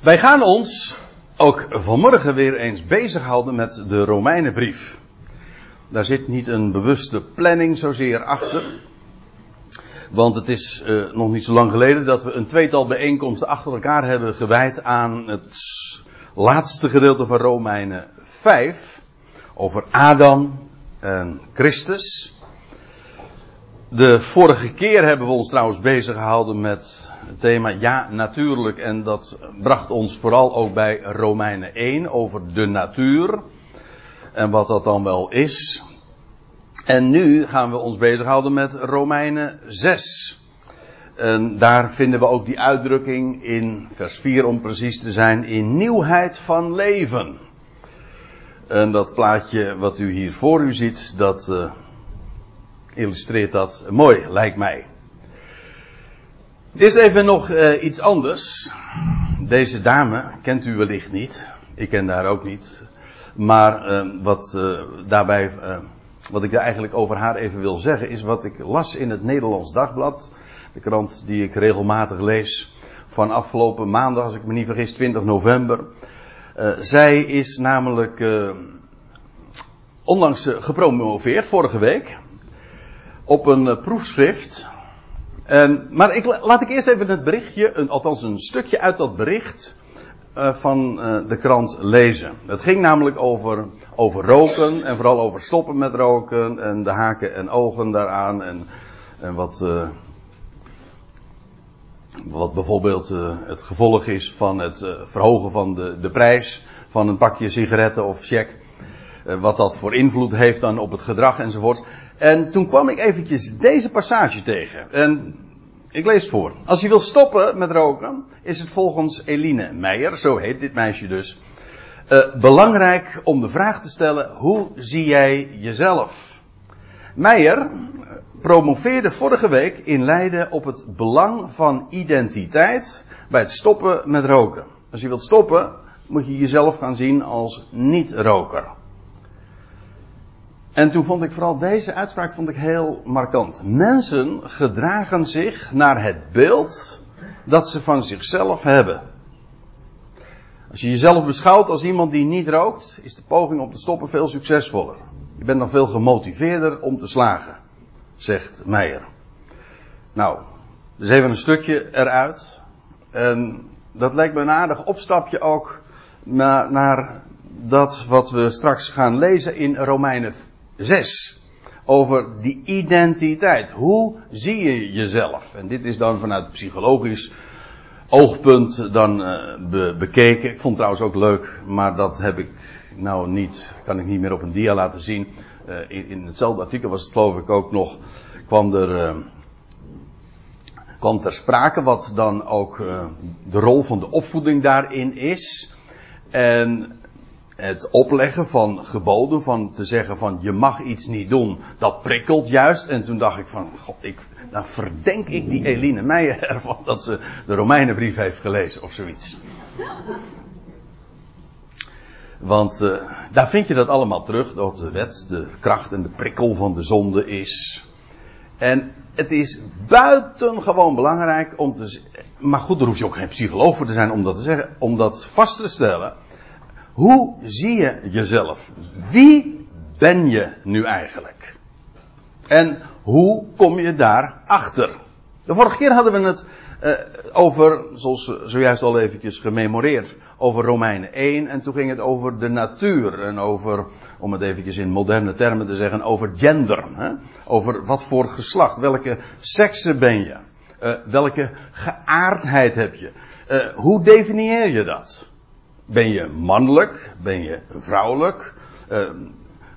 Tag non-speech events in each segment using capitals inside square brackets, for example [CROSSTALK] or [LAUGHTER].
Wij gaan ons ook vanmorgen weer eens bezighouden met de Romeinenbrief. Daar zit niet een bewuste planning zozeer achter. Want het is uh, nog niet zo lang geleden dat we een tweetal bijeenkomsten achter elkaar hebben gewijd aan het laatste gedeelte van Romeinen 5. Over Adam en Christus. De vorige keer hebben we ons trouwens bezig gehouden met het thema ja, natuurlijk. En dat bracht ons vooral ook bij Romeinen 1 over de natuur. En wat dat dan wel is. En nu gaan we ons bezighouden met Romeinen 6. En daar vinden we ook die uitdrukking in vers 4 om precies te zijn, in nieuwheid van leven. En dat plaatje wat u hier voor u ziet, dat uh, illustreert dat mooi, lijkt mij. Eerst even nog uh, iets anders. Deze dame kent u wellicht niet. Ik ken haar ook niet. Maar uh, wat uh, daarbij, wat ik daar eigenlijk over haar even wil zeggen, is wat ik las in het Nederlands Dagblad. De krant die ik regelmatig lees. Van afgelopen maandag, als ik me niet vergis, 20 november. zij is namelijk onlangs gepromoveerd, vorige week. Op een proefschrift en, maar ik, laat ik eerst even het berichtje, een, althans een stukje uit dat bericht uh, van uh, de krant lezen. Het ging namelijk over, over roken en vooral over stoppen met roken en de haken en ogen daaraan en, en wat, wat bijvoorbeeld het gevolg is van het verhogen van de, de prijs van een pakje sigaretten of check. wat dat voor invloed heeft dan op het gedrag enzovoort. En toen kwam ik eventjes deze passage tegen. En ik lees het voor. Als je wil stoppen met roken, is het volgens Eline Meijer, zo heet dit meisje dus, uh, belangrijk om de vraag te stellen: hoe zie jij jezelf? Meijer promoveerde vorige week in Leiden op het belang van identiteit bij het stoppen met roken. Als je wilt stoppen, moet je jezelf gaan zien als niet-roker. En toen vond ik vooral deze uitspraak vond ik heel markant. Mensen gedragen zich naar het beeld dat ze van zichzelf hebben. Als je jezelf beschouwt als iemand die niet rookt, is de poging om te stoppen veel succesvoller. Je bent dan veel gemotiveerder om te slagen, zegt Meijer. Nou, dus even een stukje eruit. En dat lijkt me een aardig opstapje ook naar, naar dat wat we straks gaan lezen in Romeinen 6. Over die identiteit. Hoe zie je jezelf? En dit is dan vanuit psychologisch oogpunt dan be bekeken. Ik vond het trouwens ook leuk, maar dat heb ik nou niet, kan ik niet meer op een dia laten zien. Uh, in, in, hetzelfde artikel was het geloof ik ook nog, kwam er, uh, kwam ter sprake wat dan ook de rol van de opvoeding daarin is. En het opleggen van geboden, van te zeggen van je mag iets niet doen, dat prikkelt juist. En toen dacht ik van, god, ik, dan verdenk ik die Eline Meijer [LAUGHS] ervan dat ze de Romeinenbrief heeft gelezen of zoiets. Want uh, daar vind je dat allemaal terug, dat de wet, de kracht en de prikkel van de zonde is. En het is buitengewoon belangrijk om te. Maar goed, daar hoef je ook geen psycholoog voor te zijn om dat te zeggen, om dat vast te stellen. Hoe zie je jezelf? Wie ben je nu eigenlijk? En hoe kom je daar achter? De vorige keer hadden we het uh, over, zoals zojuist al eventjes gememoreerd, over Romeinen 1. En toen ging het over de natuur. En over, om het eventjes in moderne termen te zeggen, over gender. Hè? Over wat voor geslacht, welke sekse ben je? Uh, welke geaardheid heb je? Uh, hoe definieer je dat? Ben je mannelijk? Ben je vrouwelijk? Uh,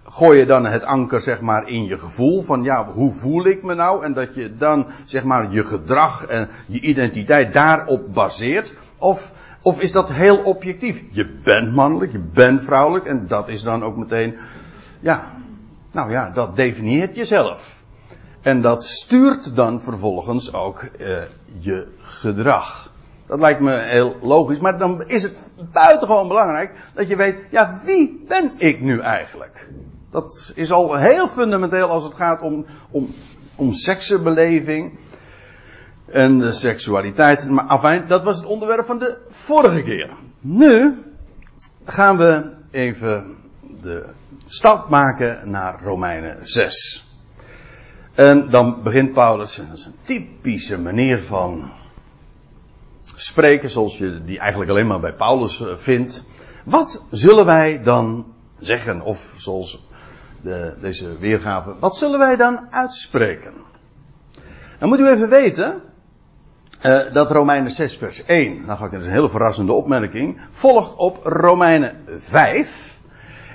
gooi je dan het anker zeg maar in je gevoel van ja, hoe voel ik me nou? En dat je dan zeg maar je gedrag en je identiteit daarop baseert? Of, of is dat heel objectief? Je bent mannelijk, je bent vrouwelijk en dat is dan ook meteen, ja, nou ja, dat definieert jezelf. En dat stuurt dan vervolgens ook uh, je gedrag. Dat lijkt me heel logisch. Maar dan is het buitengewoon belangrijk dat je weet, ja, wie ben ik nu eigenlijk? Dat is al heel fundamenteel als het gaat om, om, om seksenbeleving. En de seksualiteit. Maar afijn, dat was het onderwerp van de vorige keer. Nu gaan we even de stap maken naar Romeinen 6. En dan begint Paulus, dat is een typische manier van spreken, zoals je die eigenlijk alleen maar bij Paulus eh, vindt. Wat zullen wij dan zeggen? Of zoals de, deze weergave, wat zullen wij dan uitspreken? Dan moet u even weten uh, dat Romeinen 6 vers 1, nou ga ik eens een hele verrassende opmerking, volgt op Romeinen 5.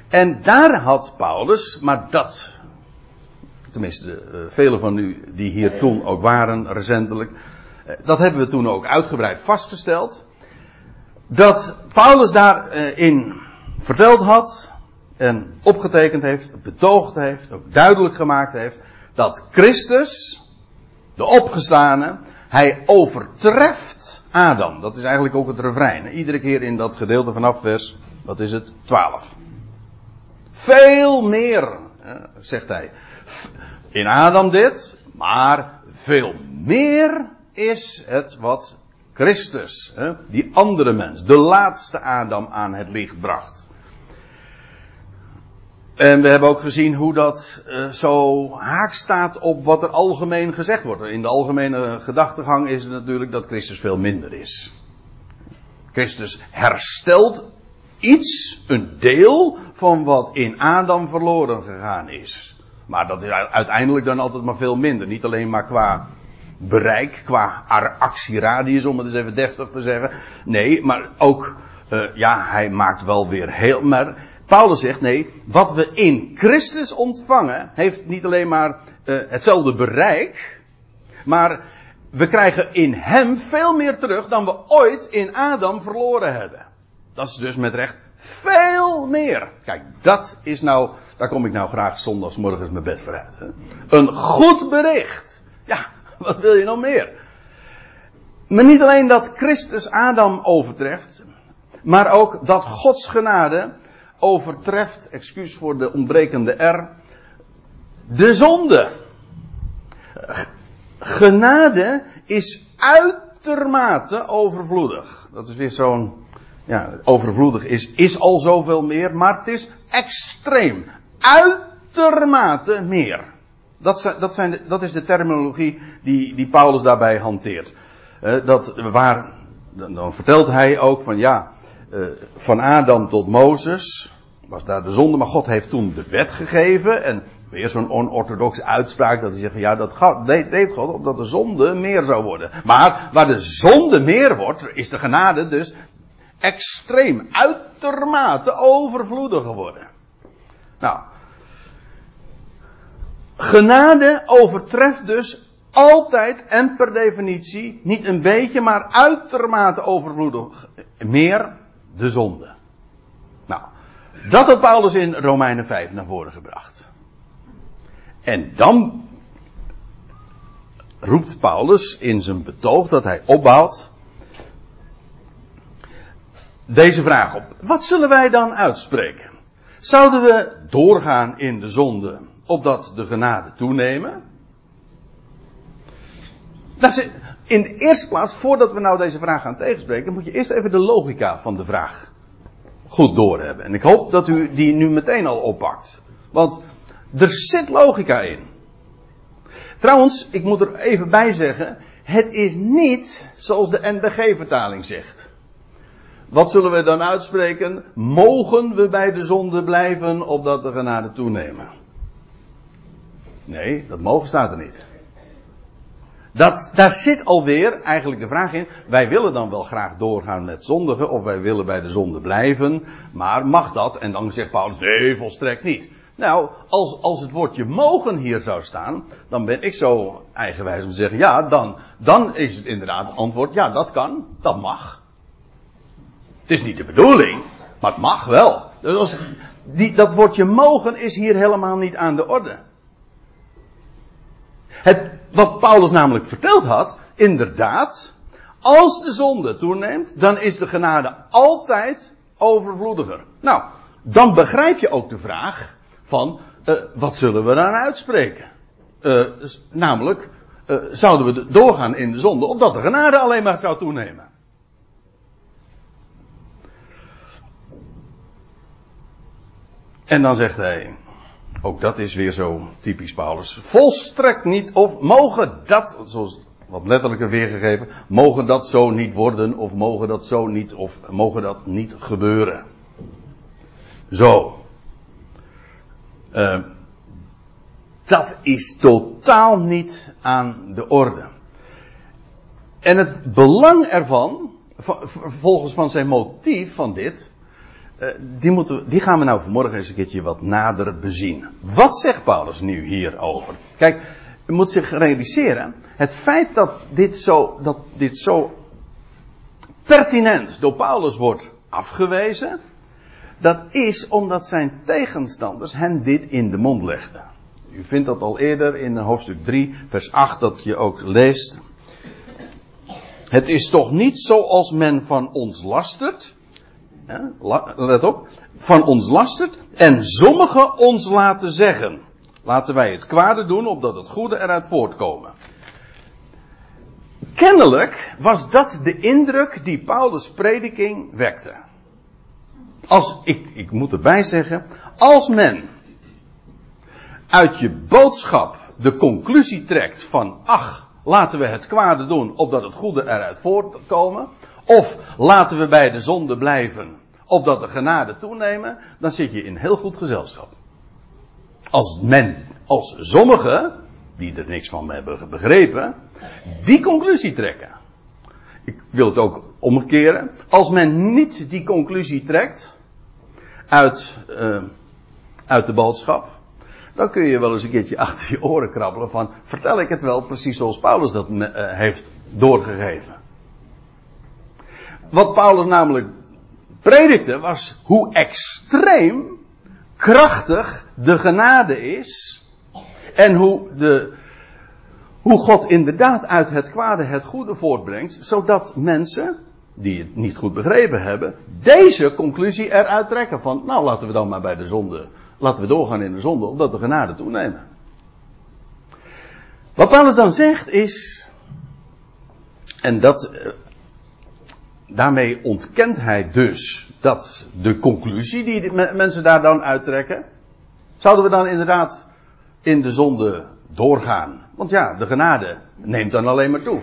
En daar had Paulus, maar dat, tenminste uh, velen van u die hier toen ook waren recentelijk, dat hebben we toen ook uitgebreid vastgesteld. Dat Paulus daarin verteld had en opgetekend heeft, betoogd heeft, ook duidelijk gemaakt heeft, dat Christus, de opgestane, hij overtreft Adam. Dat is eigenlijk ook het refrein. Iedere keer in dat gedeelte vanaf vers, wat is het, 12. Veel meer, zegt hij. In Adam dit, maar veel meer is het wat Christus, die andere mens, de laatste Adam aan het licht bracht. En we hebben ook gezien hoe dat uh, zo haak staat op wat er algemeen gezegd wordt. In de algemene gedachtegang is het natuurlijk dat Christus veel minder is. Christus herstelt iets, een deel van wat in Adam verloren gegaan is. Maar dat is uiteindelijk dan altijd maar veel minder. Niet alleen maar qua bereik, qua actieradius, om het eens even deftig te zeggen. Nee, maar ook, uh, ja, hij maakt wel weer heel, maar Paulus zegt nee, wat we in Christus ontvangen heeft niet alleen maar uh, hetzelfde bereik, maar we krijgen in hem veel meer terug dan we ooit in Adam verloren hebben. Dat is dus met recht veel meer. Kijk, dat is nou, daar kom ik nou graag zondagsmorgens mijn bed vooruit. Hè? Een goed bericht. Ja, [LAUGHS] wat wil je nog meer? Maar niet alleen dat Christus Adam overtreft, maar ook dat Gods genade overtreft, excuus voor de ontbrekende R, de zonde. Genade is uitermate overvloedig. Dat is weer zo'n, ja, overvloedig is, is al zoveel meer, maar het is extreem. Uitermate meer. Dat, zijn, dat, zijn dat is de terminologie die, die Paulus daarbij hanteert. Uh, dat waar, dan, dan vertelt hij ook van ja, uh, van Adam tot Mozes was daar de zonde, maar God heeft toen de wet gegeven en weer zo'n onorthodoxe uitspraak dat hij zegt van ja, dat deed God opdat de zonde meer zou worden. Maar waar de zonde meer wordt, is de genade dus extreem, uitermate overvloedig geworden. Nou, genade overtreft dus altijd en per definitie niet een beetje, maar uitermate overvloedig meer de zonde. Nou, dat had Paulus in Romeinen 5 naar voren gebracht. En dan roept Paulus in zijn betoog dat hij opbouwt deze vraag op. Wat zullen wij dan uitspreken? Zouden we doorgaan in de zonde opdat de genade toenemen? Dat is in de eerste plaats, voordat we nou deze vraag gaan tegenspreken, moet je eerst even de logica van de vraag goed doorhebben. En ik hoop dat u die nu meteen al oppakt. Want er zit logica in. Trouwens, ik moet er even bij zeggen, het is niet zoals de NBG-vertaling zegt. Wat zullen we dan uitspreken? Mogen we bij de zonde blijven opdat de genade toenemen? Nee, dat mogen staat er niet. Dat, daar zit alweer eigenlijk de vraag in. Wij willen dan wel graag doorgaan met zondigen, of wij willen bij de zonde blijven. Maar mag dat? En dan zegt Paulus, nee, volstrekt niet. Nou, als, als het woordje mogen hier zou staan, dan ben ik zo eigenwijs om te zeggen, ja, dan, dan is het inderdaad het antwoord, ja, dat kan, dat mag. Het is niet de bedoeling, maar het mag wel. Dus als, die, dat woordje mogen is hier helemaal niet aan de orde. Het wat Paulus namelijk verteld had, inderdaad, als de zonde toeneemt, dan is de genade altijd overvloediger. Nou, dan begrijp je ook de vraag van, uh, wat zullen we dan uitspreken? Dus, namelijk, eh, zouden we doorgaan in de zonde, opdat de genade alleen maar zou toenemen. En dan zegt hij, ook dat is weer zo typisch Paulus, volstrekt niet, of mogen dat, zoals wat letterlijker weergegeven, mogen dat zo niet worden, of mogen dat zo niet, of mogen dat niet gebeuren. Zo. Uh, dat is totaal niet aan de orde. En het belang ervan, volgens van zijn motief van dit, die, moeten, die gaan we nou vanmorgen eens een keertje wat nader bezien. Wat zegt Paulus nu hierover? Kijk, je moet zich realiseren, het feit dat dit zo, dat dit zo pertinent door Paulus wordt afgewezen, dat is omdat zijn tegenstanders hen dit in de mond legden. U vindt dat al eerder in hoofdstuk 3, vers 8, dat je ook leest. Het is toch niet zoals men van ons lastert. Let op. Van ons lastert. En sommigen ons laten zeggen. Laten wij het kwade doen, opdat het goede eruit voortkomen. Kennelijk was dat de indruk die Paulus' prediking wekte. Als, ik, ik moet erbij zeggen, als men uit je boodschap de conclusie trekt van, ach, laten we het kwade doen, opdat het goede eruit voortkomen, of laten we bij de zonde blijven, opdat de genade toenemen, dan zit je in heel goed gezelschap. Als men, als sommigen, die er niks van hebben begrepen, die conclusie trekken. Ik wil het ook omkeren. Als men niet die conclusie trekt uit, uh, uit de boodschap, dan kun je wel eens een keertje achter je oren krabbelen van, vertel ik het wel precies zoals Paulus dat uh, heeft doorgegeven. Wat Paulus namelijk predikte was hoe extreem krachtig de genade is en hoe de, hoe God inderdaad uit het kwade het goede voortbrengt, zodat mensen, die het niet goed begrepen hebben, deze conclusie eruit trekken van, nou laten we dan maar bij de zonde, laten we doorgaan in de zonde, omdat de genade toenemen. Wat Paulus dan zegt is, en dat, eh, daarmee ontkent hij dus dat de conclusie die de mensen daar dan uittrekken, zouden we dan inderdaad in de zonde doorgaan. Want ja, de genade neemt dan alleen maar toe.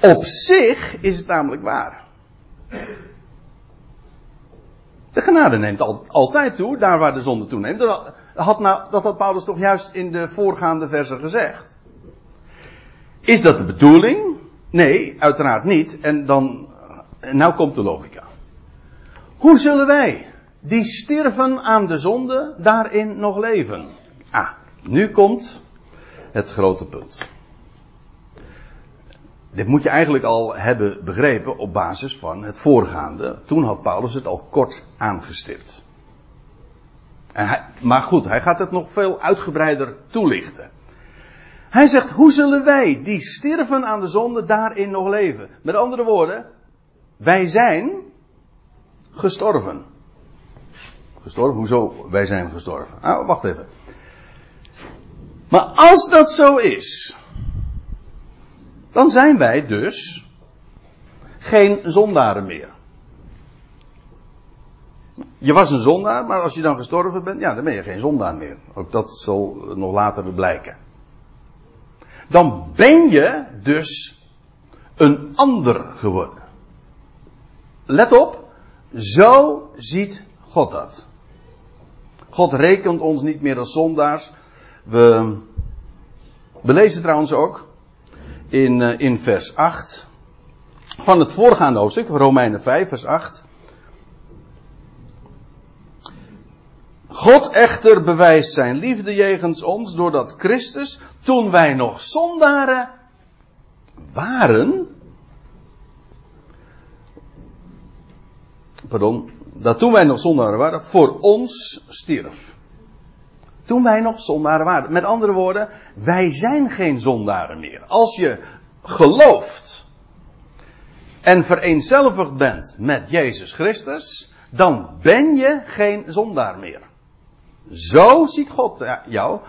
Op zich is het namelijk waar. De genade neemt al, altijd toe, daar waar de zonde toeneemt. Dat had, nou, dat had Paulus toch juist in de voorgaande versen gezegd. Is dat de bedoeling? Nee, uiteraard niet. En dan, en nou komt de logica. Hoe zullen wij, die sterven aan de zonde, daarin nog leven? Ah, nu komt het grote punt. Dit moet je eigenlijk al hebben begrepen op basis van het voorgaande. Toen had Paulus het al kort aangestipt. En maar goed, hij gaat het nog veel uitgebreider toelichten. Hij zegt, hoe zullen wij die sterven aan de zonde daarin nog leven? Met andere woorden, wij zijn gestorven. Gestorven? Hoezo wij zijn gestorven? Nou, wacht even. Maar als dat zo is, dan zijn wij dus geen zondaren meer. Je was een zondaar, maar als je dan gestorven bent, ja, dan ben je geen zondaar meer. Ook dat zal nog later blijken. Dan ben je dus een ander geworden. Let op, zo ziet God dat. God rekent ons niet meer als zondaars. We, lezen trouwens ook in, uh, in vers 8 van het voorgaande hoofdstuk, Romeinen 5, vers 8. God echter bewijst zijn liefde jegens ons doordat Christus, toen wij nog zondaren waren, pardon, dat toen wij nog zondaren waren, voor ons stierf. Toen wij nog zondaren waren. Met andere woorden, wij zijn geen zondaren meer. Als je gelooft en vereenzelvigd bent met Jezus Christus, dan ben je geen zondaar meer. Zo ziet God jou.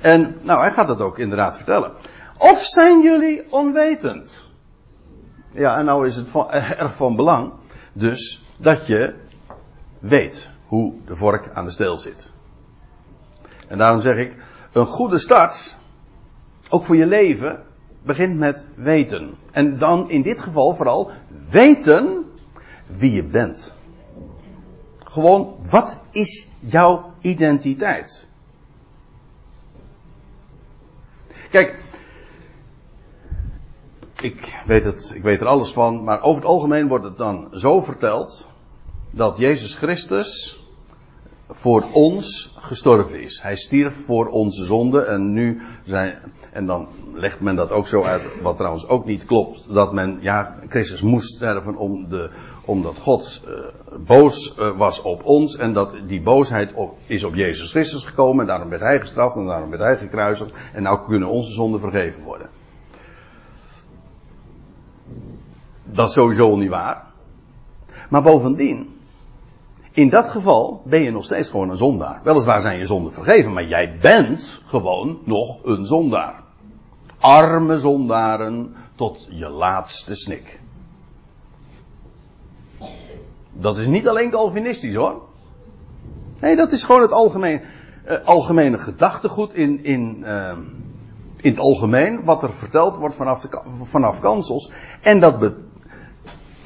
En nou, hij gaat dat ook inderdaad vertellen. Of zijn jullie onwetend? Ja, en nou is het van, [LAUGHS] erg van belang, dus, dat je weet hoe de vork aan de steel zit. En daarom zeg ik, een goede start, ook voor je leven, begint met weten. En dan in dit geval vooral weten wie je bent. Gewoon, wat is jouw identiteit? Kijk, ik weet, het, ik weet er alles van, maar over het algemeen wordt het dan zo verteld dat Jezus Christus voor ons gestorven is. Hij stierf voor onze zonde en nu zijn, en dan legt men dat ook zo uit, wat trouwens ook niet klopt, dat men, ja, Christus moest sterven om de, omdat God uh, boos uh, was op ons en dat die boosheid op, is op Jezus Christus gekomen en daarom werd hij gestraft en daarom werd hij gekruisigd en nou kunnen onze zonden vergeven worden. Dat is sowieso niet waar. Maar bovendien, in dat geval ben je nog steeds gewoon een zondaar. Weliswaar zijn je zonden vergeven, maar jij bent gewoon nog een zondaar. Arme zondaren tot je laatste snik. Dat is niet alleen Calvinistisch hoor. Nee, dat is gewoon het uh, algemene gedachtegoed in, in, uh, in het algemeen. Wat er verteld wordt vanaf, de, vanaf kansels. En dat betekent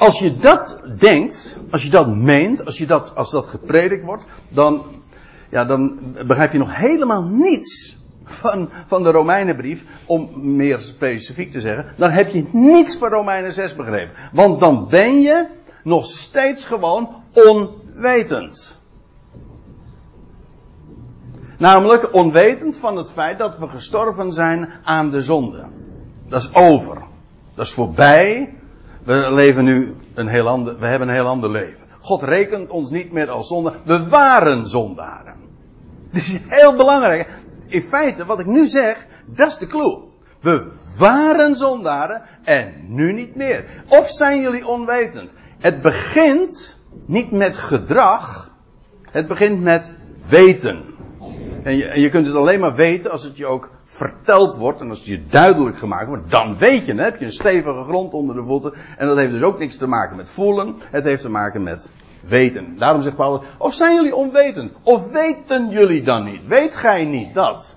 als je dat denkt, als je dat meent, als, je dat, als dat gepredikt wordt, dan, ja, dan begrijp je nog helemaal niets van, van de Romeinenbrief, om meer specifiek te zeggen. Dan heb je niets van Romeinen 6 begrepen. Want dan ben je nog steeds gewoon onwetend. Namelijk onwetend van het feit dat we gestorven zijn aan de zonde. Dat is over. Dat is voorbij. We leven nu een heel ander, we hebben een heel ander leven. God rekent ons niet meer als zondaar. We waren zondaren. [LAUGHS] Dit is heel belangrijk. In feite, wat ik nu zeg, dat is de clue. We waren zondaren en nu niet meer. Of zijn jullie onwetend? Het begint niet met gedrag. Het begint met weten. En je, en je kunt het alleen maar weten als het je ook verteld wordt en als je duidelijk gemaakt wordt, dan weet je, heb je een stevige grond onder de voeten. En dat heeft dus ook niks te maken met voelen, het heeft te maken met weten. Daarom zegt Paulus, of zijn jullie onwetend? Of weten jullie dan niet? Weet gij niet dat?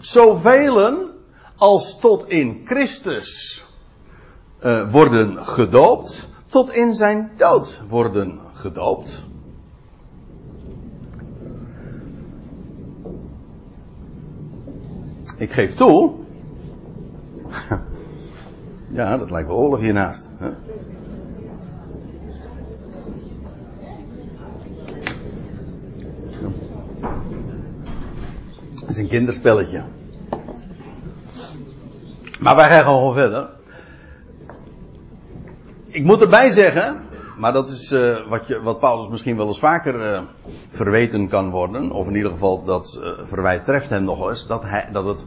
Zoveel als tot in Christus uh, worden gedoopt, tot in zijn dood worden gedoopt. Ik geef toe. ja, dat lijkt wel oorlog hiernaast. Hè? Het is een kinderspelletje. Maar wij gaan gewoon verder. Ik moet erbij zeggen, maar dat is uh, wat, je, wat Paulus misschien wel eens vaker uh, verweten kan worden. Of in ieder geval dat uh, verwijt treft hem nog eens. Dat, hij, dat, het,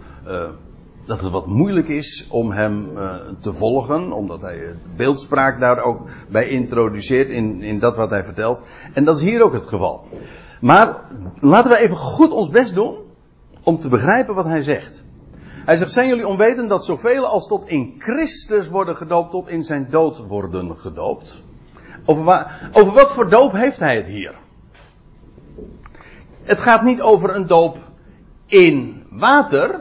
dat het wat moeilijk is om hem te volgen. Omdat hij beeldspraak daar ook bij introduceert in, in dat wat hij vertelt. En dat is hier ook het geval. Maar laten we even goed ons best doen om te begrijpen wat hij zegt. Hij zegt, zijn jullie onwetend dat zoveel als tot in Christus worden gedoopt, tot in zijn dood worden gedoopt? Over, over wat voor doop heeft hij het hier? Het gaat niet over een doop in water.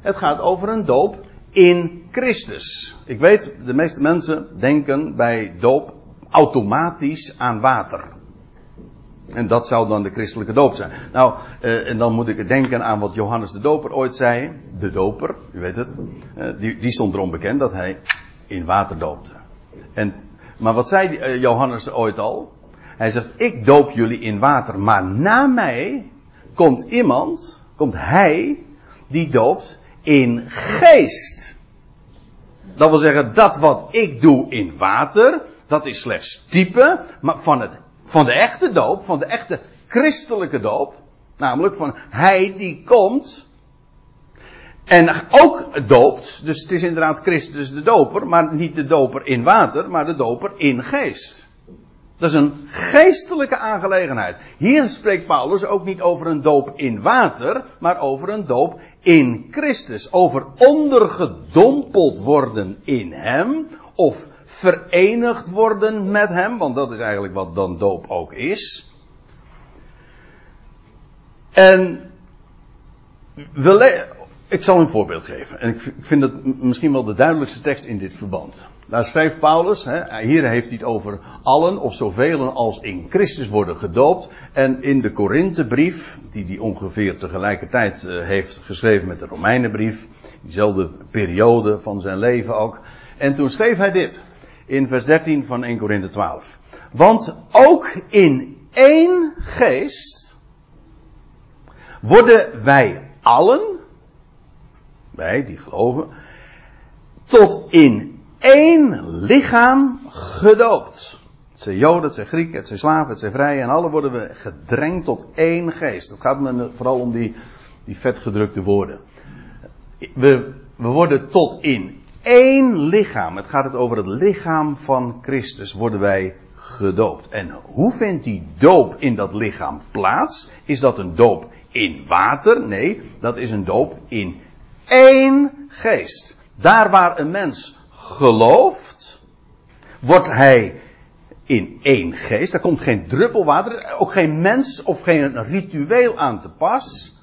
Het gaat over een doop in Christus. Ik weet, de meeste mensen denken bij doop automatisch aan water. En dat zou dan de christelijke doop zijn. Nou, uh, en dan moet ik denken aan wat Johannes de Doper ooit zei. De doper, u weet het. Uh, die, die stond erom bekend dat hij in water doopte. En maar wat zei eh, Johannes ooit al? Hij zegt, ik doop jullie in water, maar na mij komt iemand, komt hij, die doopt in geest. Dat wil zeggen, dat wat ik doe in water, dat is slechts type maar van, het, van de echte doop, van de echte christelijke doop. Namelijk van hij die komt en ook doopt, dus het is inderdaad Christus de doper, maar niet de doper in water, maar de doper in geest. Dat is een geestelijke aangelegenheid. Hier spreekt Paulus ook niet over een doop in water, maar over een doop in Christus. Over ondergedompeld worden in Hem, of verenigd worden met Hem, want dat is eigenlijk wat dan doop ook is. En we ik zal een voorbeeld geven. En ik vind het misschien wel de duidelijkste tekst in dit verband. Daar schrijft Paulus, hè, hier heeft hij het over allen of zoveel als in Christus worden gedoopt. En in de Korinthebrief, die hij ongeveer tegelijkertijd uh, heeft geschreven met de Romeinenbrief, diezelfde periode van zijn leven ook. En toen schreef hij dit, in vers 13 van 1 Korinthe 12. Want ook in één geest worden wij allen, wij die geloven, tot in één lichaam gedoopt. Het zijn Joden, het zijn Grieken, het zijn slaven, het zijn vrije en alle worden we gedrenkt tot één geest. Het gaat me vooral om die, die vetgedrukte woorden. We, we worden tot in één lichaam. Het gaat het over het lichaam van Christus. Worden wij gedoopt. En hoe vindt die doop in dat lichaam plaats? Is dat een doop in water? Nee, dat is een doop in één geest. Daar waar een mens gelooft, wordt hij in één geest. Daar komt geen druppel water, ook geen mens of geen ritueel aan te pas.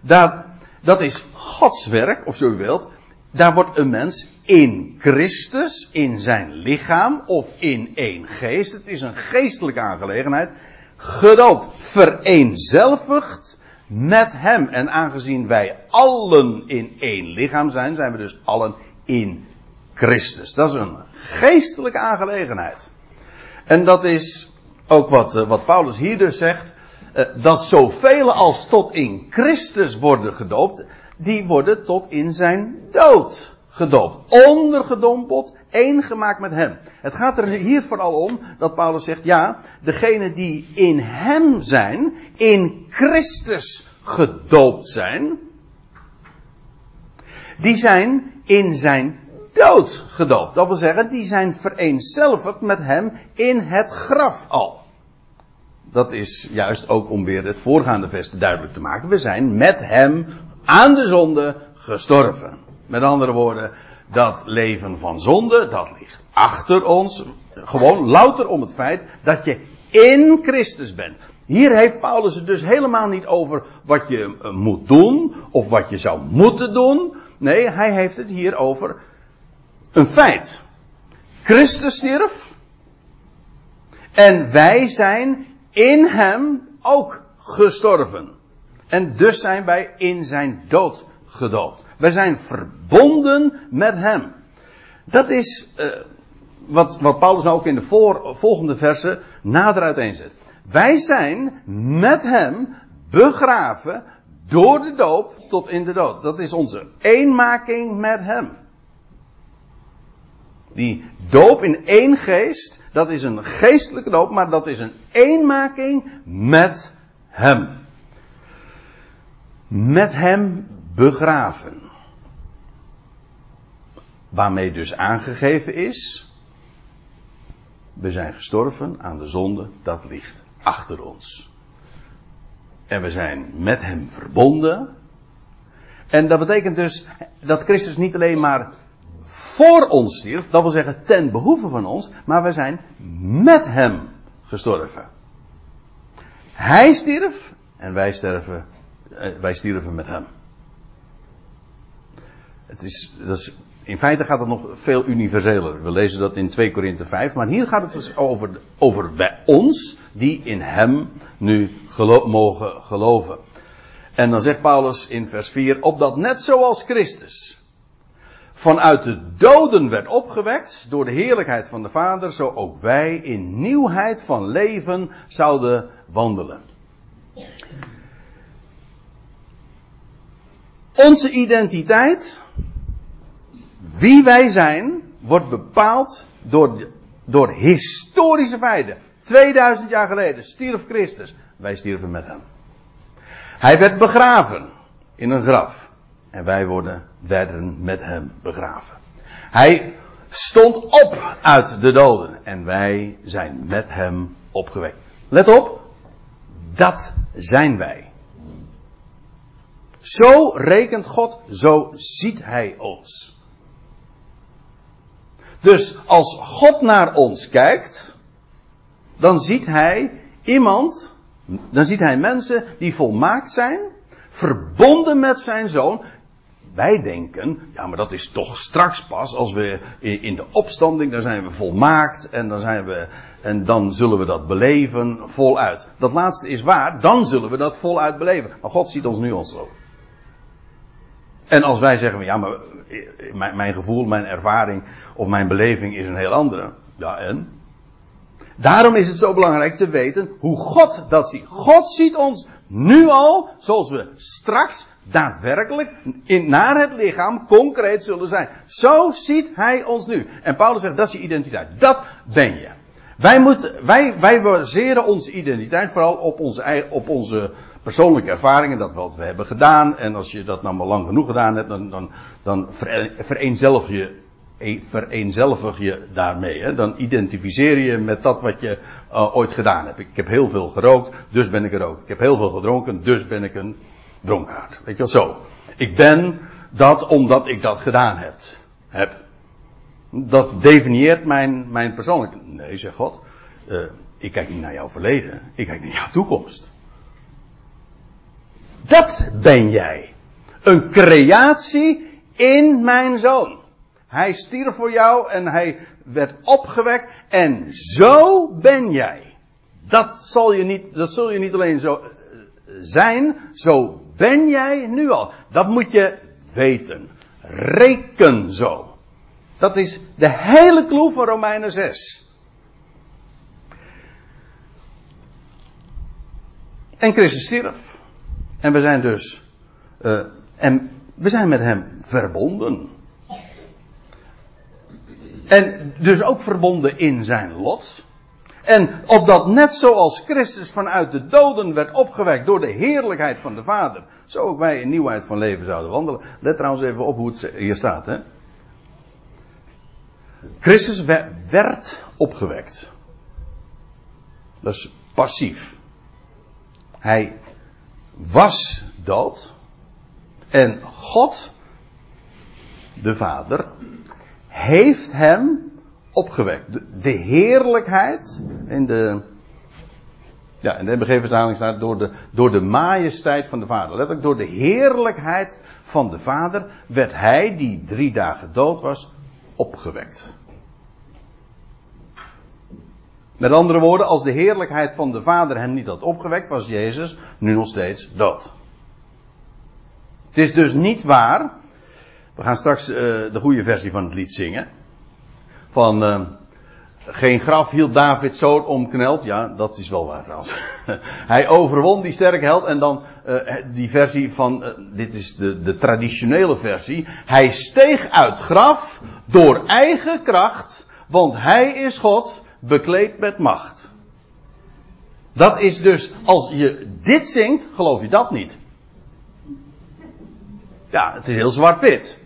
Dat, is Gods werk, of zo u wilt. Daar wordt een mens in Christus, in zijn lichaam of in één geest. Het is een geestelijke aangelegenheid. Gedoopt, vereenzelvigd met hem. En aangezien wij allen in één lichaam zijn, zijn we dus allen in Christus. Dat is een geestelijke aangelegenheid. En dat is ook wat, eh, wat Paulus hier dus zegt. Eh, dat zoveel als tot in Christus worden gedoopt, die worden tot in zijn dood gedoopt. Ondergedompeld, één gemaakt met hem. Het gaat er hier vooral om dat Paulus zegt, ja, degenen die in hem zijn, in Christus gedoopt zijn, die zijn in zijn dood gedoopt. Dat wil zeggen, die zijn vereenzelvigd met hem in het graf al. Dat is juist ook om weer het voorgaande vers duidelijk te maken. We zijn met hem aan de zonde gestorven. Met andere woorden, dat leven van zonde, dat ligt achter ons. Gewoon louter om het feit dat je in Christus bent. Hier heeft Paulus het dus helemaal niet over wat je eh, moet doen of wat je zou moeten doen. Nee, hij heeft het hier over een feit. Christus stierf. En wij zijn in hem ook gestorven. En dus zijn wij in zijn dood gedoopt. Wij zijn verbonden met hem. Dat is uh, wat, wat Paulus nou ook in de volgende versen nader uiteenzet. Wij zijn met hem begraven door de doop tot in de dood. Dat is onze eenmaking met hem. Die doop in één geest, dat is een geestelijke doop, maar dat is een eenmaking met Hem. Met Hem begraven. Waarmee dus aangegeven is, we zijn gestorven aan de zonde, dat ligt achter ons. En we zijn met Hem verbonden. En dat betekent dus dat Christus niet alleen maar voor ons stierf, dat wil zeggen ten behoeve van ons, maar we zijn met hem gestorven. Hij stierf en wij sterven, eh, wij stierven met hem. Het is, dat in feite gaat het nog veel universeler. We lezen dat in 2 Korinthe 5, maar hier gaat het dus over, over bij ons, die in hem nu mogen geloven. En dan zegt Paulus in vers 4, opdat net zoals Christus vanuit de doden werd opgewekt door de heerlijkheid van de Vader, zo ook wij in nieuwheid van leven zouden wandelen. Onze identiteit, wie wij zijn, wordt bepaald door, door historische feiten. 2000 jaar geleden stierf Christus. Wij stierven met hem. Hij werd begraven in een graf. En wij worden, werden met hem begraven. Hij stond op uit de doden. En wij zijn met hem opgewekt. Let op, dat zijn wij. Zo rekent God, zo ziet hij ons. Dus als God naar ons kijkt, dan ziet hij iemand, dan ziet hij mensen die volmaakt zijn, verbonden met zijn zoon. Wij denken, ja, maar dat is toch straks pas als we in de opstanding, dan zijn we volmaakt en dan zijn we, en dan zullen we dat beleven voluit. Dat laatste is waar, dan zullen we dat voluit beleven. Maar God ziet ons nu al zo. En als wij zeggen, ja, maar mijn, mijn gevoel, mijn ervaring of mijn beleving is een heel andere. Ja, en? Daarom is het zo belangrijk te weten hoe God dat ziet. God ziet ons nu al zoals we straks daadwerkelijk in, naar het lichaam concreet zullen zijn. Zo ziet hij ons nu. En Paulus zegt dat is je identiteit. Dat ben je. Wij, moeten, wij, wij baseren onze identiteit vooral op onze, op onze persoonlijke ervaringen, dat wat we hebben gedaan. En als je dat nou maar lang genoeg gedaan hebt, dan, dan, dan vereenzelvig je, vereenzelvig je daarmee. Hè? Dan identificeer je met dat wat je uh, ooit gedaan hebt. Ik heb heel veel gerookt, dus ben ik er ook. Ik heb heel veel gedronken, dus ben ik een dronkaard. Weet je wel zo. Ik ben dat omdat ik dat gedaan heb. heb. Dat definieert mijn, mijn persoonlijk. Nee, zegt God. Uh, ik kijk niet naar jouw verleden. Ik kijk naar jouw toekomst. Dat ben jij. Een creatie in mijn zoon. Hij stierf voor jou en hij werd opgewekt en zo ben jij. Dat zal je niet, dat zul je niet alleen zo eh, zijn, zo ben jij nu al. Dat moet je weten. Reken zo. Dat is de hele clue van Romeinen 6. En Christus stierf. En we zijn dus, uh, en we zijn met hem verbonden. En dus ook verbonden in zijn lot. En opdat net zoals Christus vanuit de doden werd opgewekt door de heerlijkheid van de Vader, zo ook wij in nieuwheid van leven zouden wandelen. Let trouwens even op hoe het hier staat. Hè? Christus werd opgewekt. Dat is passief. Hij was dood. En God, de Vader, heeft hem opgewekt. De, heerlijkheid in de. Ja, in de vertaling staat door de, door de majesteit van de Vader. Letterlijk door de heerlijkheid van de Vader werd hij, die drie dagen dood was, opgewekt. Met andere woorden, als de heerlijkheid van de Vader hem niet had opgewekt, was Jezus nu nog steeds dood. Het is dus niet waar. We gaan straks uh, de goede versie van het lied zingen. Van uh, geen graf hield David zo omkneld. Ja, dat is wel waar trouwens. [LAUGHS] Hij overwon die sterke held. En dan uh, die versie van, dit is de, de traditionele versie. Hij steeg uit graf door eigen kracht. Want hij is God bekleed met macht. Dat is dus, als je dit zingt, geloof je dat niet. Ja, het is heel zwart-wit.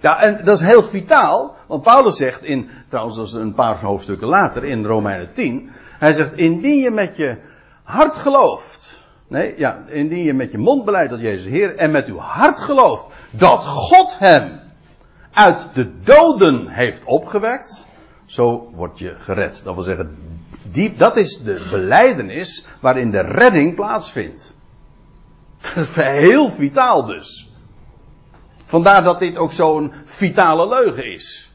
Ja, en dat is heel vitaal, want Paulus zegt in, trouwens dat is een paar hoofdstukken later, in Romeinen 10, hij zegt, indien je met je hart gelooft, nee, ja, indien je met je mond beleidt dat Jezus Heer, en met uw hart gelooft dat God hem uit de doden heeft opgewekt, zo word je gered. Dat wil zeggen, die, dat is de beleidenis waarin de redding plaatsvindt. [LAUGHS] Dat is heel vitaal dus. Vandaar dat dit ook zo'n vitale leugen is.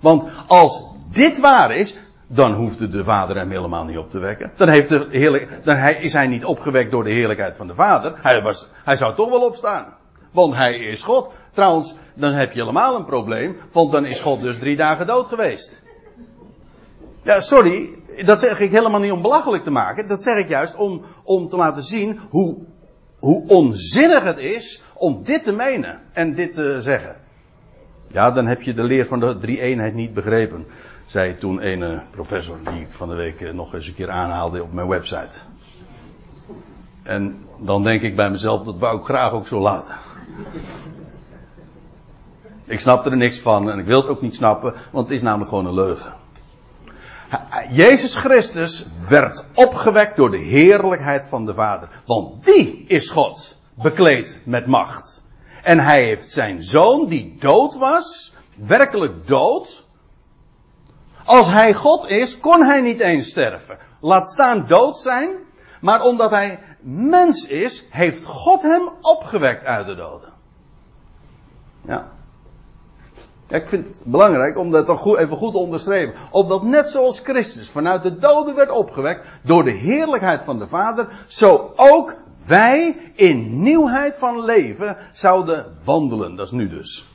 Want als dit waar is, dan hoefde de Vader hem helemaal niet op te wekken. Dan, heeft de heerlijk, dan is hij niet opgewekt door de heerlijkheid van de Vader. Hij, was, hij zou toch wel opstaan. Want hij is God. Trouwens, dan heb je helemaal een probleem, want dan is God dus drie dagen dood geweest. Ja, sorry, dat zeg ik helemaal niet om belachelijk te maken. Dat zeg ik juist om, om te laten zien hoe, hoe onzinnig het is om dit te menen en dit te zeggen. Ja, dan heb je de leer van de drie-eenheid niet begrepen, zei toen een professor die ik van de week eh, nog eens een keer aanhaalde op mijn website. En dan denk ik bij mezelf, dat wou ik graag ook zo laten. Ik snap er niks van en ik wil het ook niet snappen, want het is namelijk gewoon een leugen. Jezus Christus werd opgewekt door de heerlijkheid van de Vader. Want die is God, bekleed met macht. En hij heeft zijn zoon, die dood was, werkelijk dood. Als hij God is, kon hij niet eens sterven. Laat staan dood zijn. Maar omdat hij mens is, heeft God hem opgewekt uit de doden. Ja. Ik vind het belangrijk om dat toch even goed te onderstrepen. Opdat net zoals Christus vanuit de doden werd opgewekt door de heerlijkheid van de Vader, zo ook wij in nieuwheid van leven zouden wandelen. Dat is nu dus.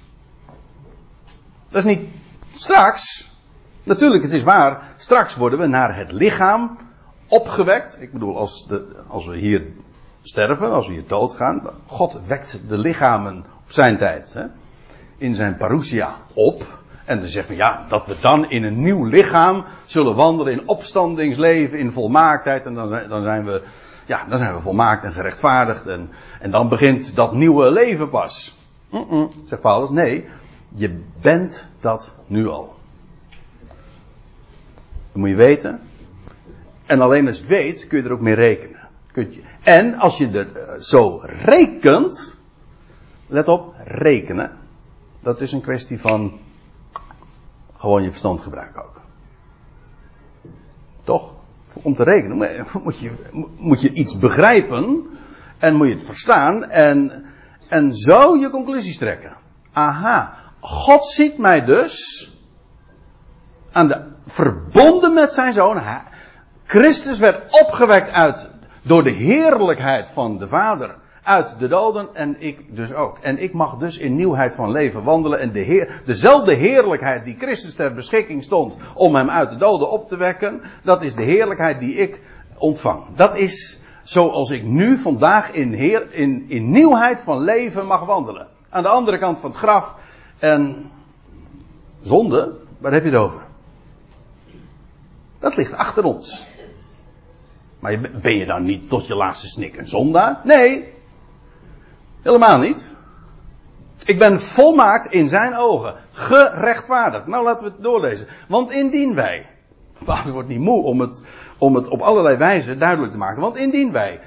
Dat is niet straks. Natuurlijk, het is waar. Straks worden we naar het lichaam opgewekt. Ik bedoel, als, de, als we hier sterven, als we hier doodgaan. God wekt de lichamen op zijn tijd. Hè, in zijn parousia op. En dan zeggen we ja, dat we dan in een nieuw lichaam zullen wandelen in opstandingsleven, in volmaaktheid. En dan zijn, dan zijn we, ja, dan zijn we volmaakt en gerechtvaardigd. En, en dan begint dat nieuwe leven pas. Zegt Paulus, nee, je bent dat nu al. Dat moet je weten. En alleen als je het weet, kun je er ook mee rekenen. Je, en als je er eh, zo rekent, let op, rekenen. Dat is een kwestie van gewoon je verstand gebruiken ook. Toch? Om te rekenen moet je, moet je iets begrijpen en moet je het verstaan en, en zo je conclusies trekken. Aha, God ziet mij dus aan de, verbonden met zijn zoon. Christus werd opgewekt uit, door de heerlijkheid van de Vader uit de doden en ik dus ook. En ik mag dus in nieuwheid van leven wandelen en de heer, dezelfde heerlijkheid die Christus ter beschikking stond om hem uit de doden op te wekken, dat is de heerlijkheid die ik ontvang. Dat is zoals ik nu vandaag in, heer, in, in nieuwheid van leven mag wandelen. Aan de andere kant van het graf en zonde, waar heb je het over? Dat ligt achter ons. Maar ben je dan niet tot je laatste snik een zondaar? Nee. Helemaal niet. Ik ben volmaakt in zijn ogen. Gerechtvaardigd. Nou laten we het doorlezen. Want indien wij. [LAUGHS] Het wordt niet moe om het, om het op allerlei wijzen duidelijk te maken. Want indien wij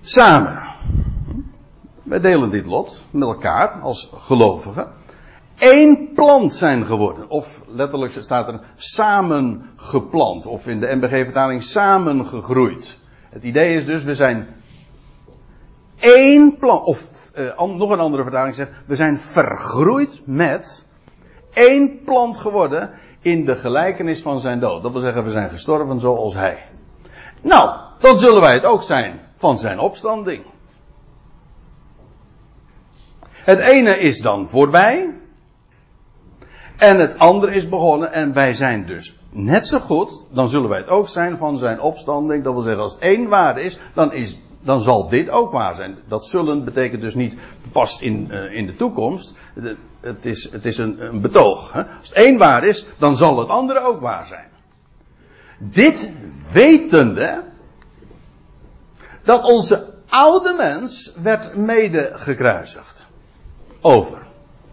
samen. Wij delen dit lot met elkaar als gelovigen één plant zijn geworden. Of letterlijk staat er samengeplant. Of in de MBG-vertaling samengegroeid. Het idee is dus, we zijn één plant. Of uh, nog een andere vertaling zegt, we zijn vergroeid met één plant geworden in de gelijkenis van zijn dood. Dat wil zeggen, we zijn gestorven zoals hij. Nou, dan zullen wij het ook zijn van zijn opstanding. Het ene is dan voorbij. En het andere is begonnen en wij zijn dus net zo goed, dan zullen wij het ook zijn van zijn opstanding. Dat wil zeggen, als één waar is, dan, is, dan zal dit ook waar zijn. Dat zullen betekent dus niet pas in, uh, in de toekomst. Het, het, is, het is een, een betoog. Hè? Als het één waar is, dan zal het andere ook waar zijn. Dit wetende dat onze oude mens werd mede gekruisigd. Over.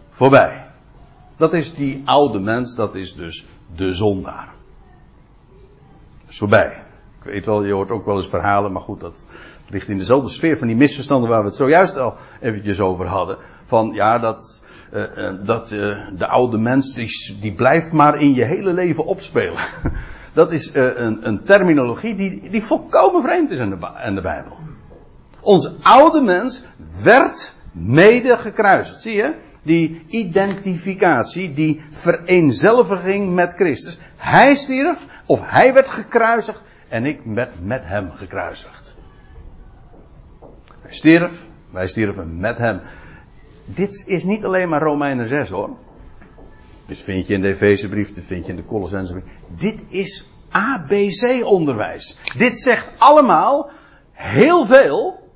Voorbij. Dat is die oude mens, dat is dus de zondaar. Dat is voorbij. Ik weet wel, je hoort ook wel eens verhalen, maar goed, dat ligt in dezelfde sfeer van die misverstanden waar we het zojuist al eventjes over hadden. Van ja, dat, uh, dat uh, de oude mens, die, die blijft maar in je hele leven opspelen. [LAUGHS] dat is een, een, terminologie die, die volkomen vreemd is in de, in de Bijbel. Onze oude mens werd mede gekruisigd. Zie je? die identificatie, die vereenzelviging met Christus. Hij stierf, of hij werd gekruisigd, en ik werd met hem gekruisigd. Stierf, wij stierven met hem. Dit is niet alleen maar Romeinen 6 hoor. Dit vind je in de Efezebrief, dit vind je in de Colossensebrief. Dit is ABC-onderwijs. Dit zegt allemaal heel veel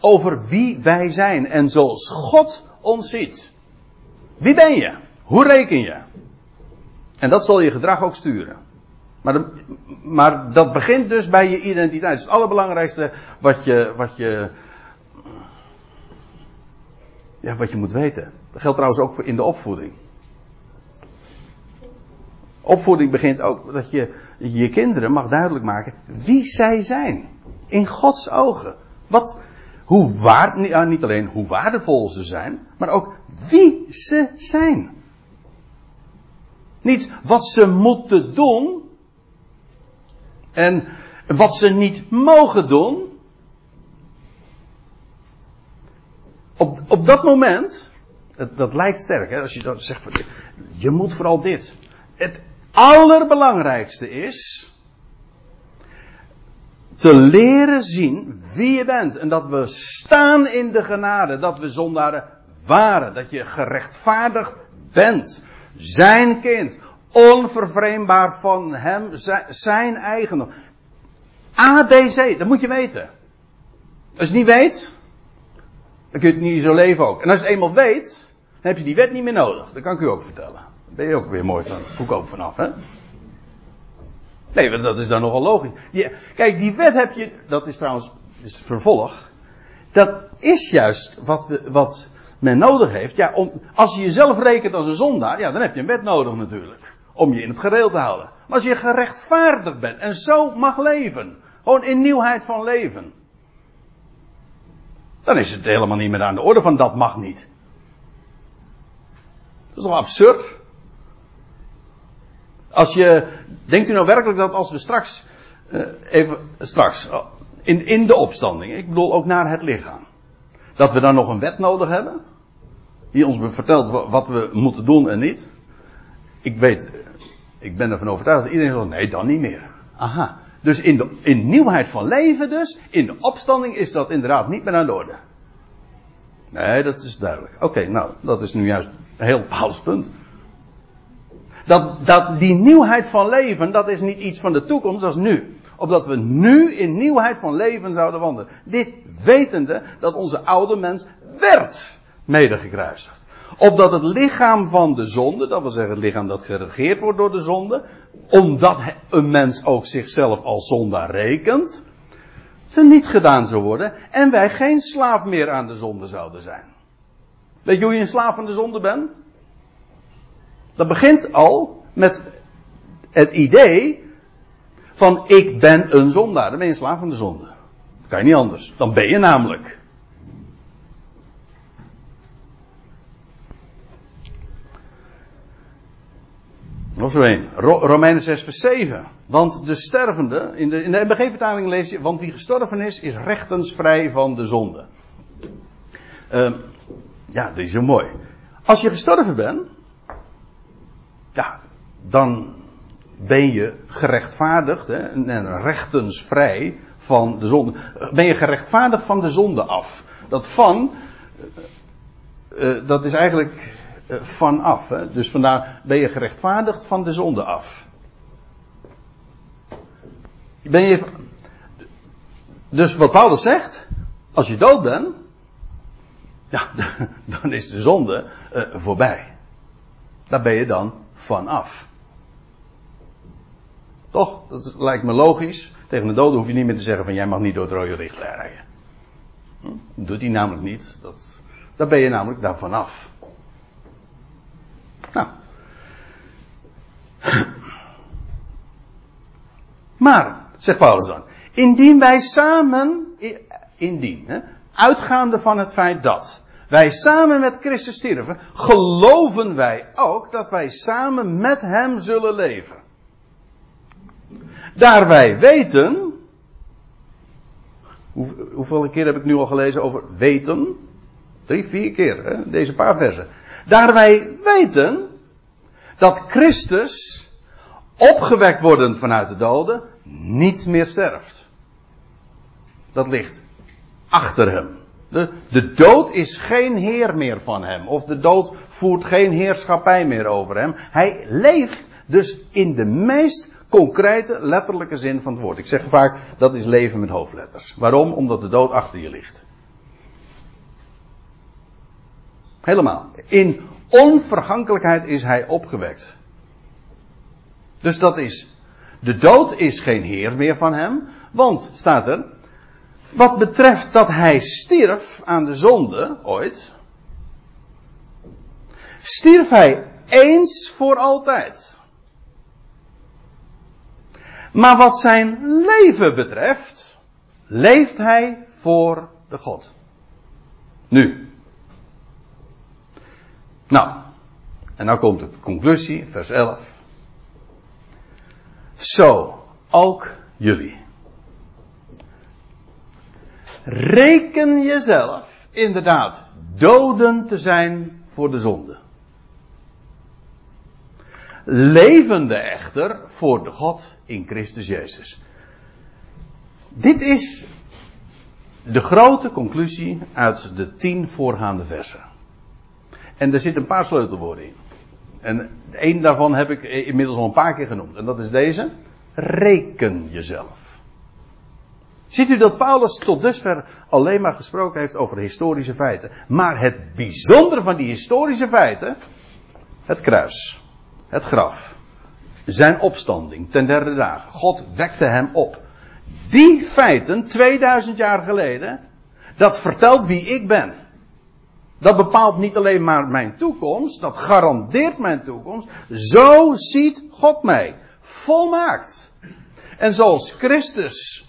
over wie wij zijn. En zoals God ons ziet. Wie ben je? Hoe reken je? En dat zal je gedrag ook sturen. Maar, maar dat begint dus bij je identiteit. Dat is het allerbelangrijkste wat je, wat je Ja, wat je moet weten. Dat geldt trouwens ook voor in de opvoeding. Opvoeding begint ook dat je je kinderen mag duidelijk maken wie zij zijn. In Gods ogen. Wat, hoe waar, niet alleen hoe waardevol ze zijn, maar ook wie ze zijn. Niet wat ze moeten doen en wat ze niet mogen doen. Op, op dat moment, dat, dat lijkt sterk, hè, als je dan zegt van, je moet vooral dit. Het allerbelangrijkste is te leren zien wie je bent. En dat we staan in de genade, dat we zondaren waren, dat je gerechtvaardigd bent. Zijn kind, onvervreembaar van hem, zijn eigendom. ABC, dat moet je weten. Als je het niet weet, dan kun je het niet zo leven ook. En als je het eenmaal weet, dan heb je die wet niet meer nodig. Dat kan ik u ook vertellen. Daar ben je ook weer mooi van, goedkoop vanaf, hè? Nee, dat is dan nogal logisch. kijk, die wet heb je, dat is trouwens, is vervolg. Dat is juist wat, we, wat men nodig heeft. Ja, om, als je jezelf rekent als een zondaar, ja, dan heb je een wet nodig natuurlijk. Om je in het gereel te houden. Maar als je gerechtvaardigd bent en zo mag leven. Gewoon in nieuwheid van leven. Dan is het helemaal niet meer aan de orde van dat mag niet. Dat is toch absurd? Als je, denkt u nou werkelijk dat als we straks, uh, even straks, in, in de opstanding, ik bedoel ook naar het lichaam, dat we dan nog een wet nodig hebben? Die ons vertelt wat we moeten doen en niet? Ik weet, ik ben ervan overtuigd dat iedereen zegt, nee, dan niet meer. Aha. Dus in, de, in nieuwheid van leven dus, in de opstanding is dat inderdaad niet meer aan de orde. Nee, dat is duidelijk. Oké, nou, dat is nu juist een heel bepaald. Dat, dat die nieuwheid van leven, dat is niet iets van de toekomst, dat is nu. Opdat we nu in nieuwheid van leven zouden wandelen. Dit wetende dat onze oude mens werd medegekruisigd. Opdat het lichaam van de zonde, dat wil zeggen het lichaam dat geregeerd wordt door de zonde, omdat een mens ook zichzelf als zondaar rekent, te niet gedaan zou worden en wij geen slaaf meer aan de zonde zouden zijn. Weet je hoe je een slaaf van de zonde bent? Dat begint al met het idee van ik ben een zondaar. Dan ben je een slaaf van de zonde. Dat kan je niet anders. Dan ben je namelijk. Nog zo een. Romeinen 6 vers 7. Want de stervende, in de, in de MBG-vertaling lees je, want wie gestorven is, is rechtensvrij van de zonde. Uh, ja, dat is zo mooi. Als je gestorven bent, ja, dan ben je gerechtvaardigd hè, en rechtensvrij van de zonde. Ben je gerechtvaardigd van de zonde af. Dat van, uh, dat is eigenlijk vanaf. Hè? Dus vandaar ben je gerechtvaardigd van de zonde af. Ben je, dus wat Paulus zegt, als je dood bent, ja, [LAUGHS] dan is de zonde uh, voorbij. Daar ben je dan vanaf. Toch? Dat lijkt me logisch. Tegen de doden hoef je niet meer te zeggen van jij mag niet door het rode licht rijden. Hm? Dat doet hij namelijk niet. Dat, daar ben je namelijk daar vanaf. Nou. Maar, zegt Paulus dan, indien wij samen, indien, hè, uitgaande van het feit dat wij samen met Christus sterven, geloven wij ook dat wij samen met Hem zullen leven. Daar wij weten, hoe, hoeveel keer heb ik nu al gelezen over weten? Drie, vier keer, hè? deze paar versen. Daar wij weten dat Christus, opgewekt wordend vanuit de doden, niet meer sterft. Dat ligt achter hem. De, de dood is geen heer meer van hem. Of de dood voert geen heerschappij meer over hem. Hij leeft dus in de meest concrete, letterlijke zin van het woord. Ik zeg vaak, dat is leven met hoofdletters. Waarom? Omdat de dood achter je ligt. Helemaal. In onvergankelijkheid is hij opgewekt. Dus dat is. De dood is geen heer meer van hem. Want, staat er, wat betreft dat hij stierf aan de zonde ooit. stierf hij eens voor altijd. Maar wat zijn leven betreft, leeft hij voor de God. Nu. Nou, en nou komt de conclusie, vers 11. Zo, ook jullie. Reken jezelf inderdaad doden te zijn voor de zonde. Levende echter voor de God in Christus Jezus. Dit is de grote conclusie uit de tien voorgaande versen. En er zitten een paar sleutelwoorden in. En één daarvan heb ik inmiddels al een paar keer genoemd. En dat is deze. Reken jezelf. Ziet u dat Paulus tot dusver alleen maar gesproken heeft over historische feiten. Maar het bijzondere van die historische feiten. Het kruis. Het graf. Zijn opstanding ten derde dag. God wekte hem op. Die feiten, 2000 jaar geleden. Dat vertelt wie ik ben. Dat bepaalt niet alleen maar mijn toekomst, dat garandeert mijn toekomst. Zo ziet God mij. Volmaakt. En zoals Christus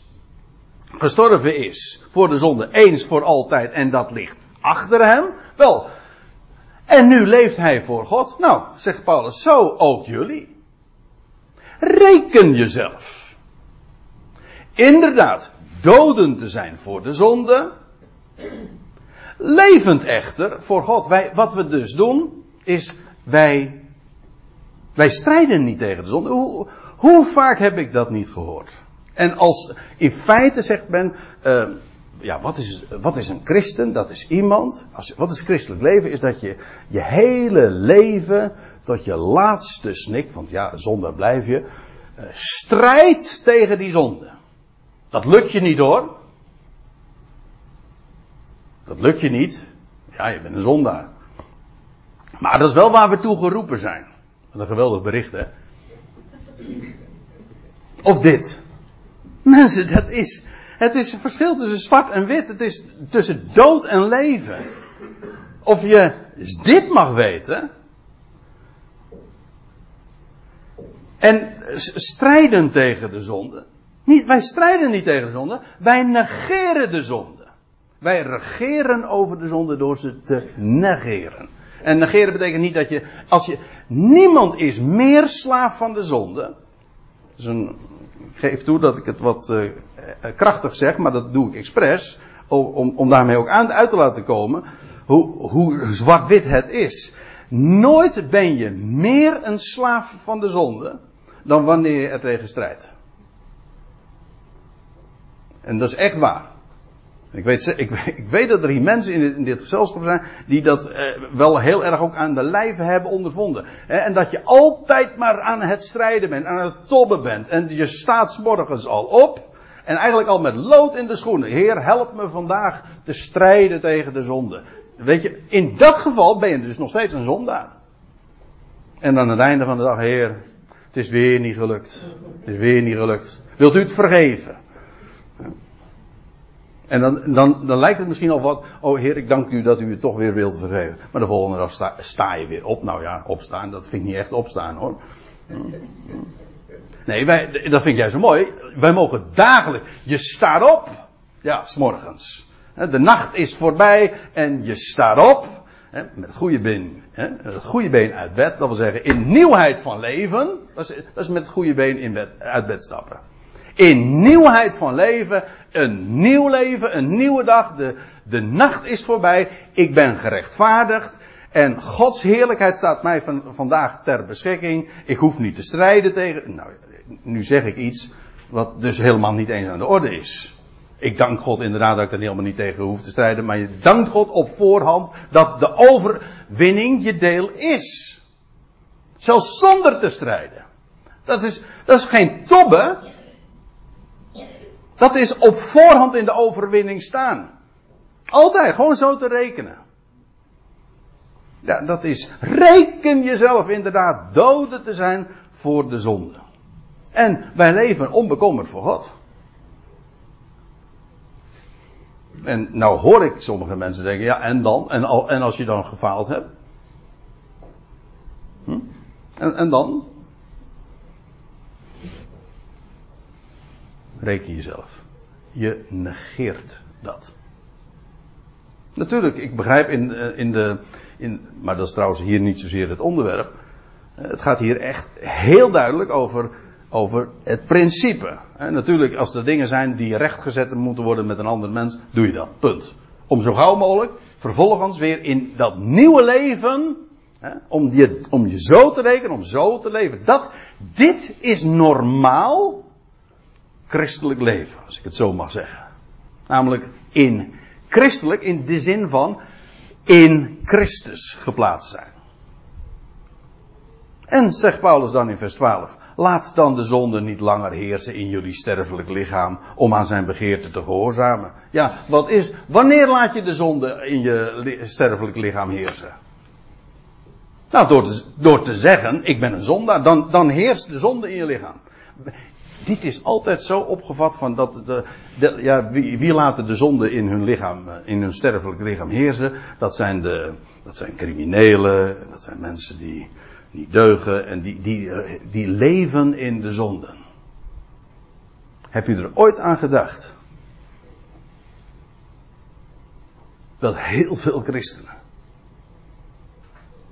gestorven is voor de zonde eens voor altijd en dat ligt achter hem. Wel, en nu leeft hij voor God. Nou, zegt Paulus, zo ook jullie. Reken jezelf. Inderdaad, doden te zijn voor de zonde Levend echter voor God. Wij, wat we dus doen, is wij, wij strijden niet tegen de zonde. Hoe, hoe vaak heb ik dat niet gehoord? En als in feite zegt men, uh, ja, wat is, wat is een christen? Dat is iemand. Als, wat is christelijk leven? Is dat je je hele leven tot je laatste snik, want ja, zonde blijf je, uh, strijdt tegen die zonde. Dat lukt je niet hoor. Dat lukt je niet. Ja, je bent een zondaar. Maar dat is wel waar we toe geroepen zijn. Wat een geweldig bericht, hè? Of dit. Mensen, dat is. Het is een verschil tussen zwart en wit. Het is tussen dood en leven. Of je dit mag weten. En strijden tegen de zonde. Niet, wij strijden niet tegen de zonde. Wij negeren de zonde. Wij regeren over de zonde door ze te negeren. En negeren betekent niet dat je, als je, niemand is meer slaaf van de zonde. Dus een, geef toe dat ik het wat uh, krachtig zeg, maar dat doe ik expres. Om, om daarmee ook aan, uit te laten komen hoe, hoe zwart-wit het is. Nooit ben je meer een slaaf van de zonde dan wanneer je er tegen strijdt. En dat is echt waar. Ik weet, [LAUGHS] ik, weet dat er hier mensen in dit, in dit gezelschap zijn die dat eh, wel heel erg ook aan de lijve hebben ondervonden. En dat je altijd maar aan het strijden bent, aan het tobben bent. En je staat morgens al op. En eigenlijk al met lood in de schoenen. Heer, help me vandaag te strijden tegen de zonde. Weet je, in dat geval ben je dus nog steeds een zondaar. En aan het einde van de dag, Heer, het is weer niet gelukt. Het is weer niet gelukt. Wilt u het vergeven? En dan, dan, dan lijkt het misschien al wat, oh heer, ik dank u dat u het toch weer wilt vergeven. Maar de volgende dag sta, sta je weer op. Nou ja, opstaan, dat vind ik niet echt opstaan hoor. [LAUGHS] Nee, wij, dat vind ik juist zo mooi. Wij mogen dagelijks, je staat op. Ja, s'morgens. De nacht is voorbij en je staat op. Met het goede been, het goede been uit bed. Dat wil zeggen, in nieuwheid van leven. Dat is, dat is met het goede been in bed, uit bed stappen. In nieuwheid van leven een nieuw leven, een nieuwe dag. De, de nacht is voorbij. Ik ben gerechtvaardigd. En Gods heerlijkheid staat mij van, vandaag ter beschikking. Ik hoef niet te strijden tegen. Nou, nu zeg ik iets wat dus helemaal niet eens aan de orde is. Ik dank God inderdaad dat ik er helemaal niet tegen hoef te strijden. Maar je dankt God op voorhand dat de overwinning je deel is. Zelfs zonder te strijden. Dat is, dat is geen tobbe. Dat is op voorhand in de overwinning staan. Altijd, gewoon zo te rekenen. Ja, dat is, reken jezelf inderdaad doden te zijn voor de zonde. En wij leven onbekommerd voor God. En nou hoor ik sommige mensen denken, ja en dan? En, al, en als je dan gefaald hebt? En, en dan? Reken jezelf. Je negeert dat. Natuurlijk, ik begrijp in, eh, in de. In, maar dat is trouwens hier niet zozeer het onderwerp. Eh, het gaat hier echt heel duidelijk over, over het principe. En natuurlijk, als er dingen zijn die rechtgezet moeten worden met een ander mens, doe je dat. Punt. Om zo gauw mogelijk vervolgens weer in dat nieuwe leven. Hè, om, je, om je zo te rekenen, om zo te leven. Dat, dit is normaal christelijk leven, als ik het zo mag zeggen. Namelijk in christelijk in de zin van in Christus geplaatst zijn. En zegt Paulus dan in vers 12, laat dan de zonde niet langer heersen in jullie sterfelijk lichaam om aan zijn begeerte te gehoorzamen. Ja, wat is, wanneer laat je de zonde in je sterfelijk lichaam heersen? Nou, door te, door te zeggen, ik ben een zondaar, dan, dan heerst de zonde in je lichaam dit is altijd zo opgevat van dat de, ja, wie, wie, laten de zonde in hun lichaam, eh, in hun sterfelijk lichaam heersen? Dat zijn de, dat zijn criminelen, dat zijn mensen die niet deugen en die, die, eh, die leven in de zonden. Heb je er ooit aan gedacht? Dat heel veel christenen.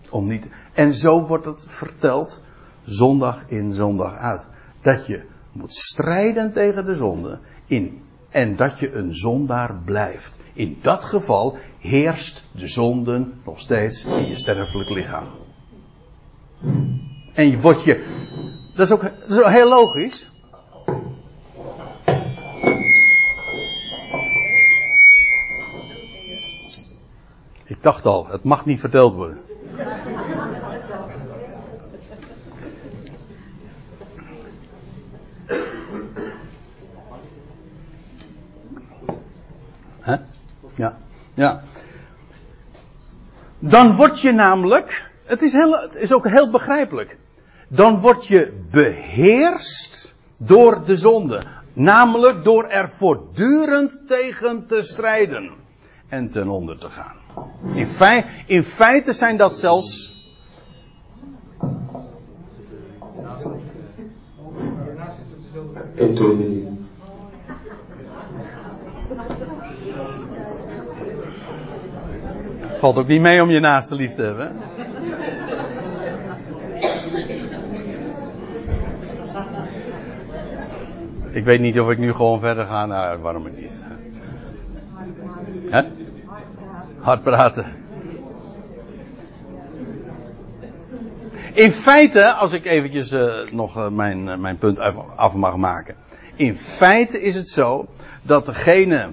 Om niet, en zo wordt het verteld, zondag in, zondag uit. Dat je moet strijden tegen de zonde in, en dat je een zondaar blijft. In dat geval heerst de zonde nog steeds in je sterfelijk lichaam. En je wordt je. Dat is ook, dat is ook heel logisch. Ik dacht al, het mag niet verteld worden. Ja, ja. Dan word je namelijk, het is, heel, is ook heel begrijpelijk. Dan word je beheerst door de zonde. Namelijk door er voortdurend tegen te strijden. En ten onder te gaan. In, in feite zijn dat zelfs. Valt ook niet mee om je naaste lief te hebben. Ik weet niet of ik nu gewoon verder ga. Nou, waarom niet? Hè? Hard praten. In feite, als ik eventjes uh, nog uh, mijn, uh, mijn punt af mag maken. In feite is het zo dat degene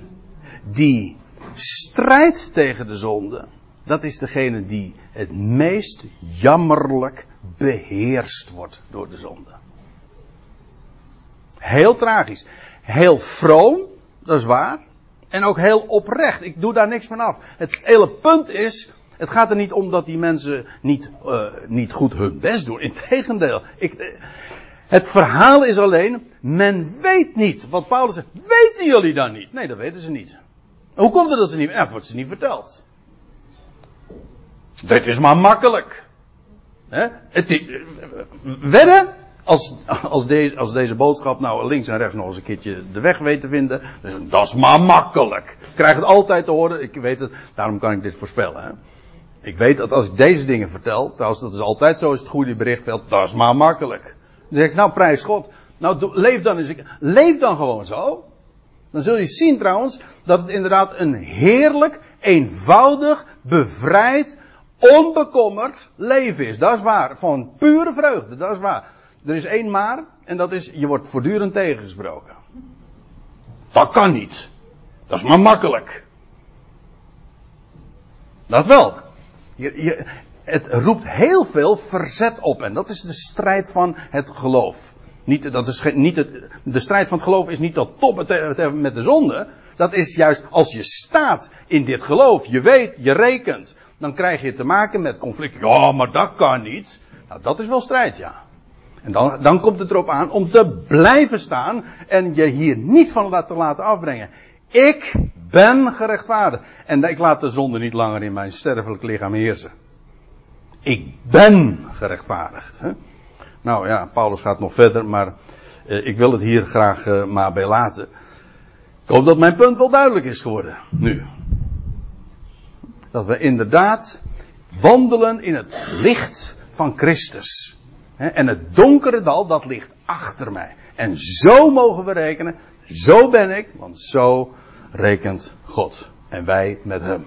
die strijdt tegen de zonde, dat is degene die het meest jammerlijk beheerst wordt door de zonde. Heel tragisch. Heel vroom, dat is waar. En ook heel oprecht. Ik doe daar niks van af. Het hele punt is, het gaat er niet om dat die mensen niet, uh, niet goed hun best doen. Integendeel. Ik, uh, het verhaal is alleen, men weet niet wat Paulus zegt. Weten jullie dan niet? Nee, dat weten ze niet. Hoe komt het dat ze niet, het wordt ze niet verteld. Dit is maar makkelijk. He? Het, wedden, als, als, de, als, deze boodschap nou links en rechts nog eens een keertje de weg weet te vinden, dat is maar makkelijk. Ik krijg het altijd te horen, ik weet het, daarom kan ik dit voorspellen. Ik weet dat als ik deze dingen vertel, trouwens dat is altijd zo, is het goede berichtveld, dat is maar makkelijk. Dan zeg ik, nou prijs God, nou leef dan eens, leef dan gewoon zo. Dan zul je zien trouwens, dat het inderdaad een heerlijk, eenvoudig, bevrijd, onbekommerd leven is. Dat is waar. Van pure vreugde. Dat is waar. Er is één maar. En dat is, je wordt voortdurend tegengesproken. Dat kan niet. Dat is maar makkelijk. Dat wel. Je, je, het roept heel veel verzet op. En dat is de strijd van het geloof. Niet, dat niet de strijd van het geloof is niet dat toppen met de zonde. Dat is juist als je staat in dit geloof. Je weet, je rekent dan krijg je te maken met conflict. Ja, maar dat kan niet. Nou, dat is wel strijd, ja. En dan, dan komt het erop aan om te blijven staan en je hier niet van te laten afbrengen. Ik ben gerechtvaardigd. En ik laat de zonde niet langer in mijn sterfelijk lichaam heersen. Ik ben gerechtvaardigd. Hè? Nou ja, Paulus gaat nog verder, maar uh, ik wil het hier graag uh, maar bij laten. Ik hoop dat mijn punt wel duidelijk is geworden. Nu. Dat we inderdaad wandelen in het licht van Christus. En het donkere dal, dat ligt achter mij. En zo mogen we rekenen. Zo ben ik, want zo rekent God. En wij met hem.